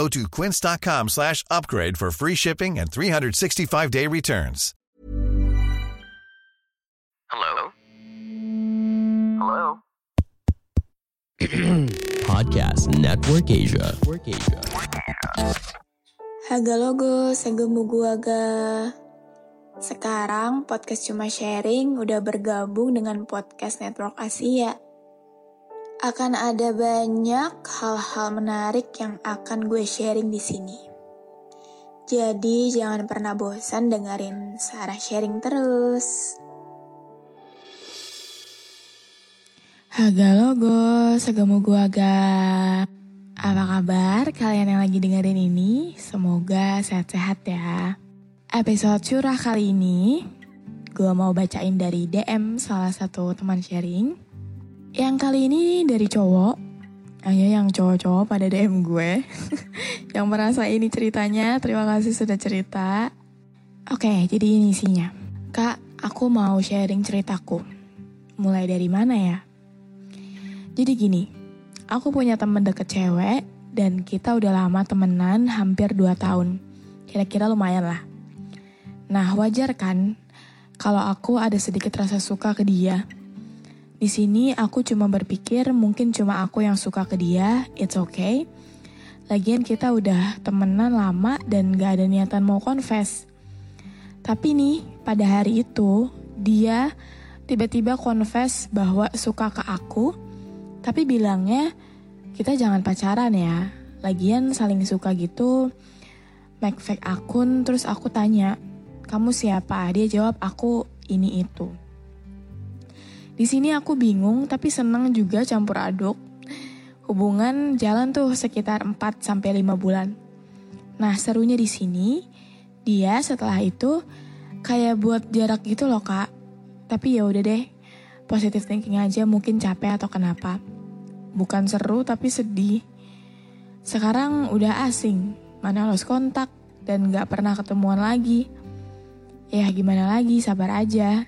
Go to quince.com slash upgrade for free shipping and 365-day returns. Hello? Hello? Podcast Network Asia. Network Asia. Haga logo, segemu guaga. Sekarang podcast cuma sharing udah bergabung dengan podcast Network Asia. Akan ada banyak hal-hal menarik yang akan gue sharing di sini. Jadi jangan pernah bosan dengerin Sarah sharing terus. Haga logo, segemu guaga. Apa kabar kalian yang lagi dengerin ini? Semoga sehat-sehat ya. Episode curah kali ini, gue mau bacain dari DM salah satu teman sharing. Yang kali ini dari cowok. Ayo yang cowok-cowok pada DM gue. yang merasa ini ceritanya, terima kasih sudah cerita. Oke, jadi ini isinya. Kak, aku mau sharing ceritaku. Mulai dari mana ya? Jadi gini, aku punya temen deket cewek dan kita udah lama temenan hampir 2 tahun. Kira-kira lumayan lah. Nah wajar kan kalau aku ada sedikit rasa suka ke dia. Di sini aku cuma berpikir mungkin cuma aku yang suka ke dia, it's okay. Lagian kita udah temenan lama dan gak ada niatan mau confess. Tapi nih, pada hari itu, dia tiba-tiba confess bahwa suka ke aku, tapi bilangnya kita jangan pacaran ya. Lagian saling suka gitu, make fake akun, terus aku tanya, kamu siapa? Dia jawab aku ini itu. Di sini aku bingung tapi senang juga campur aduk. Hubungan jalan tuh sekitar 4 sampai 5 bulan. Nah, serunya di sini dia setelah itu kayak buat jarak gitu loh, Kak. Tapi ya udah deh. Positive thinking aja mungkin capek atau kenapa. Bukan seru tapi sedih. Sekarang udah asing, mana lost kontak dan gak pernah ketemuan lagi. Ya gimana lagi, sabar aja.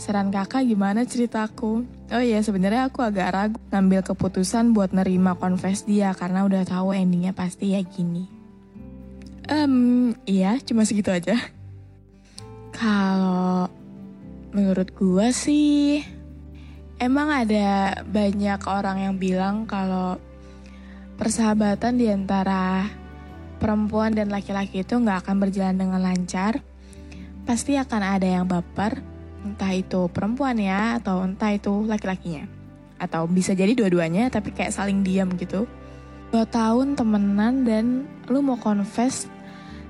Saran kakak gimana ceritaku? Oh iya sebenarnya aku agak ragu ngambil keputusan buat nerima confess dia karena udah tahu endingnya pasti ya gini. Um, iya cuma segitu aja. Kalau menurut gua sih emang ada banyak orang yang bilang kalau persahabatan di antara perempuan dan laki-laki itu nggak akan berjalan dengan lancar. Pasti akan ada yang baper, entah itu perempuan ya atau entah itu laki-lakinya. Atau bisa jadi dua-duanya tapi kayak saling diam gitu. Dua tahun temenan dan lu mau confess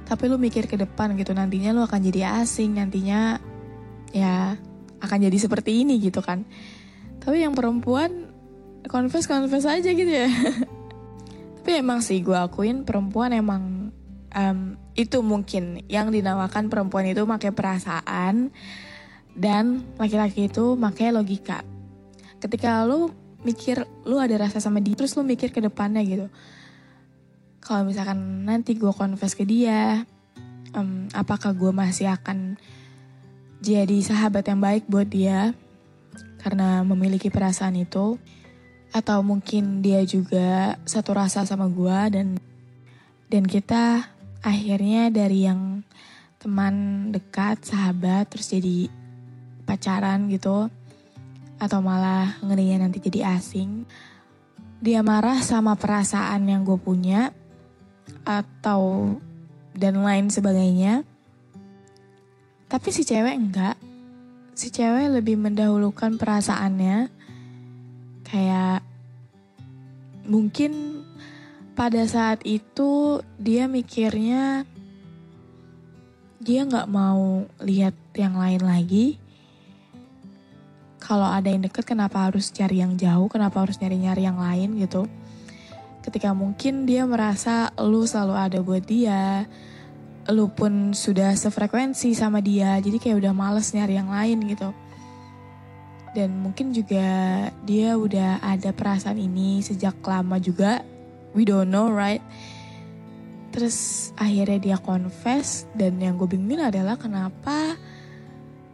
tapi lu mikir ke depan gitu. Nantinya lu akan jadi asing nantinya ya akan jadi seperti ini gitu kan. Tapi yang perempuan confess confess aja gitu ya. Tapi emang sih gue akuin perempuan emang um, itu mungkin yang dinamakan perempuan itu pakai perasaan dan laki-laki itu makanya logika. Ketika lu mikir lu ada rasa sama dia, terus lu mikir ke depannya gitu. Kalau misalkan nanti gue confess ke dia, um, apakah gue masih akan jadi sahabat yang baik buat dia karena memiliki perasaan itu, atau mungkin dia juga satu rasa sama gue dan dan kita akhirnya dari yang teman dekat, sahabat, terus jadi pacaran gitu atau malah ngerinya nanti jadi asing dia marah sama perasaan yang gue punya atau dan lain sebagainya. Tapi si cewek enggak. Si cewek lebih mendahulukan perasaannya. Kayak mungkin pada saat itu dia mikirnya dia nggak mau lihat yang lain lagi kalau ada yang deket kenapa harus cari yang jauh, kenapa harus nyari-nyari yang lain gitu. Ketika mungkin dia merasa lu selalu ada buat dia, lu pun sudah sefrekuensi sama dia jadi kayak udah males nyari yang lain gitu. Dan mungkin juga dia udah ada perasaan ini sejak lama juga. We don't know right? Terus akhirnya dia confess dan yang gue bingungin adalah kenapa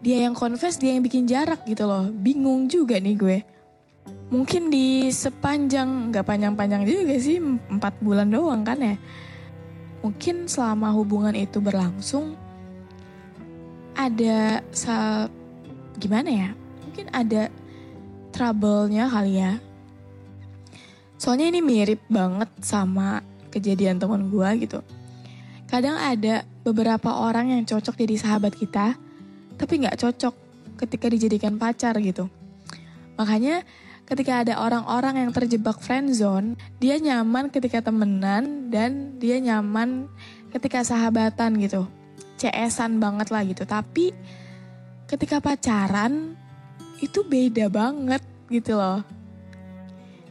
dia yang confess dia yang bikin jarak gitu loh. Bingung juga nih gue. Mungkin di sepanjang nggak panjang-panjang juga sih empat bulan doang kan ya. Mungkin selama hubungan itu berlangsung ada sal gimana ya? Mungkin ada trouble-nya kali ya. Soalnya ini mirip banget sama kejadian teman gue gitu. Kadang ada beberapa orang yang cocok jadi sahabat kita tapi nggak cocok ketika dijadikan pacar gitu makanya ketika ada orang-orang yang terjebak friend zone, dia nyaman ketika temenan dan dia nyaman ketika sahabatan gitu. CS-an banget lah gitu. Tapi ketika pacaran itu beda banget gitu loh.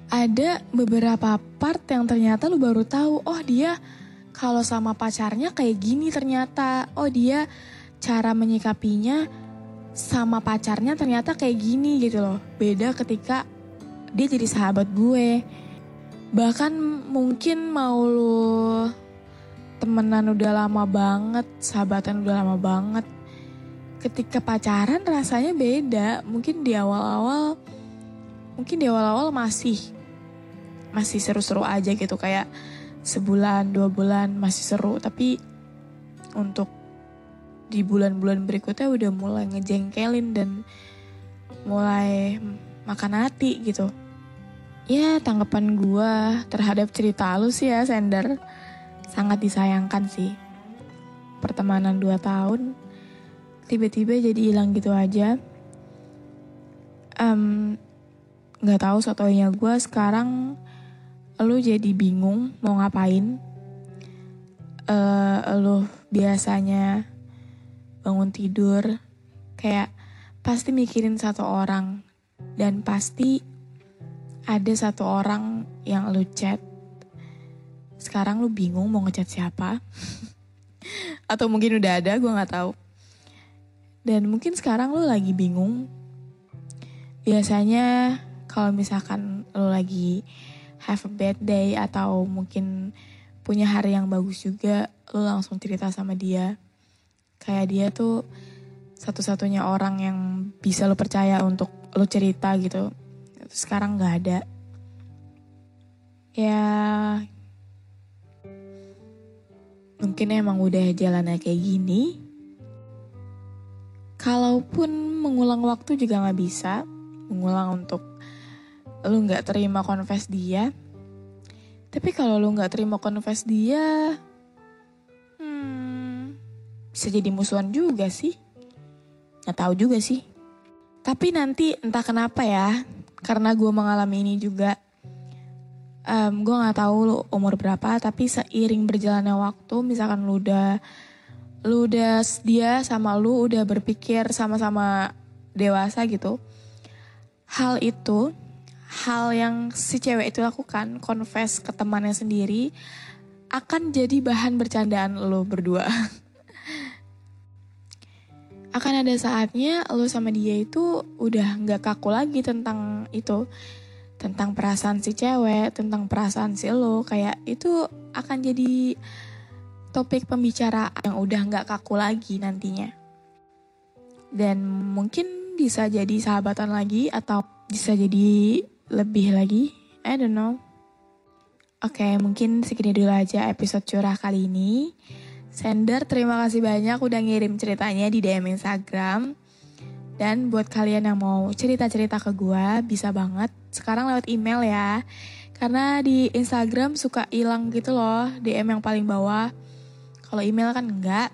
Ada beberapa part yang ternyata lu baru tahu, oh dia kalau sama pacarnya kayak gini ternyata. Oh dia cara menyikapinya sama pacarnya ternyata kayak gini gitu loh. Beda ketika dia jadi sahabat gue. Bahkan mungkin mau lu temenan udah lama banget sahabatan udah lama banget ketika pacaran rasanya beda. Mungkin di awal-awal mungkin di awal-awal masih masih seru-seru aja gitu. Kayak sebulan dua bulan masih seru. Tapi untuk di bulan-bulan berikutnya udah mulai ngejengkelin dan mulai makan hati gitu. Ya tanggapan gue terhadap cerita lu sih ya Sender Sangat disayangkan sih. Pertemanan 2 tahun Tiba-tiba jadi hilang gitu aja. Um, Gak tahu sotonya gue sekarang Lu jadi bingung mau ngapain. Uh, Lu biasanya bangun tidur Kayak pasti mikirin satu orang Dan pasti ada satu orang yang lu chat, sekarang lu bingung mau ngechat siapa, atau mungkin udah ada, gue nggak tahu. Dan mungkin sekarang lu lagi bingung. Biasanya kalau misalkan lu lagi have a bad day atau mungkin punya hari yang bagus juga, lu langsung cerita sama dia. Kayak dia tuh satu-satunya orang yang bisa lu percaya untuk lu cerita gitu. Sekarang nggak ada. Ya mungkin emang udah jalannya kayak gini. Kalaupun mengulang waktu juga nggak bisa mengulang untuk lu nggak terima confess dia. Tapi kalau lu nggak terima confess dia bisa jadi musuhan juga sih. Nggak tahu juga sih. Tapi nanti entah kenapa ya karena gue mengalami ini juga um, gue nggak tahu lu umur berapa tapi seiring berjalannya waktu misalkan lu udah lu udah dia sama lu udah berpikir sama-sama dewasa gitu hal itu hal yang si cewek itu lakukan confess ke temannya sendiri akan jadi bahan bercandaan lo berdua akan ada saatnya lo sama dia itu udah nggak kaku lagi tentang itu. Tentang perasaan si cewek tentang perasaan si lo. Kayak itu akan jadi topik pembicaraan yang udah nggak kaku lagi nantinya. Dan mungkin bisa jadi sahabatan lagi atau bisa jadi lebih lagi. I don't know. Oke, mungkin segini dulu aja episode curah kali ini. Sender, terima kasih banyak udah ngirim ceritanya di DM Instagram. Dan buat kalian yang mau cerita-cerita ke gue, bisa banget. Sekarang lewat email ya. Karena di Instagram suka hilang gitu loh, DM yang paling bawah. Kalau email kan enggak.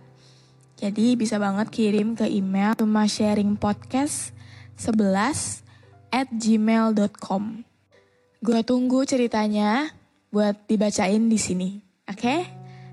Jadi bisa banget kirim ke email cuma sharing podcast 11 at gmail.com. Gue tunggu ceritanya buat dibacain di sini. Oke? Okay?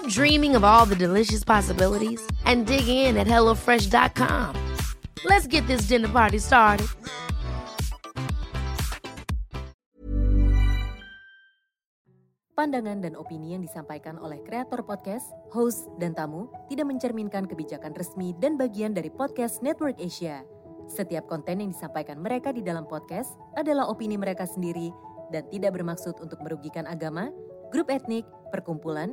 Stop dreaming of all the delicious possibilities and dig in at HelloFresh.com. Let's get this dinner party started. Pandangan dan opini yang disampaikan oleh kreator podcast, host, dan tamu tidak mencerminkan kebijakan resmi dan bagian dari podcast Network Asia. Setiap konten yang disampaikan mereka di dalam podcast adalah opini mereka sendiri dan tidak bermaksud untuk merugikan agama, grup etnik, perkumpulan,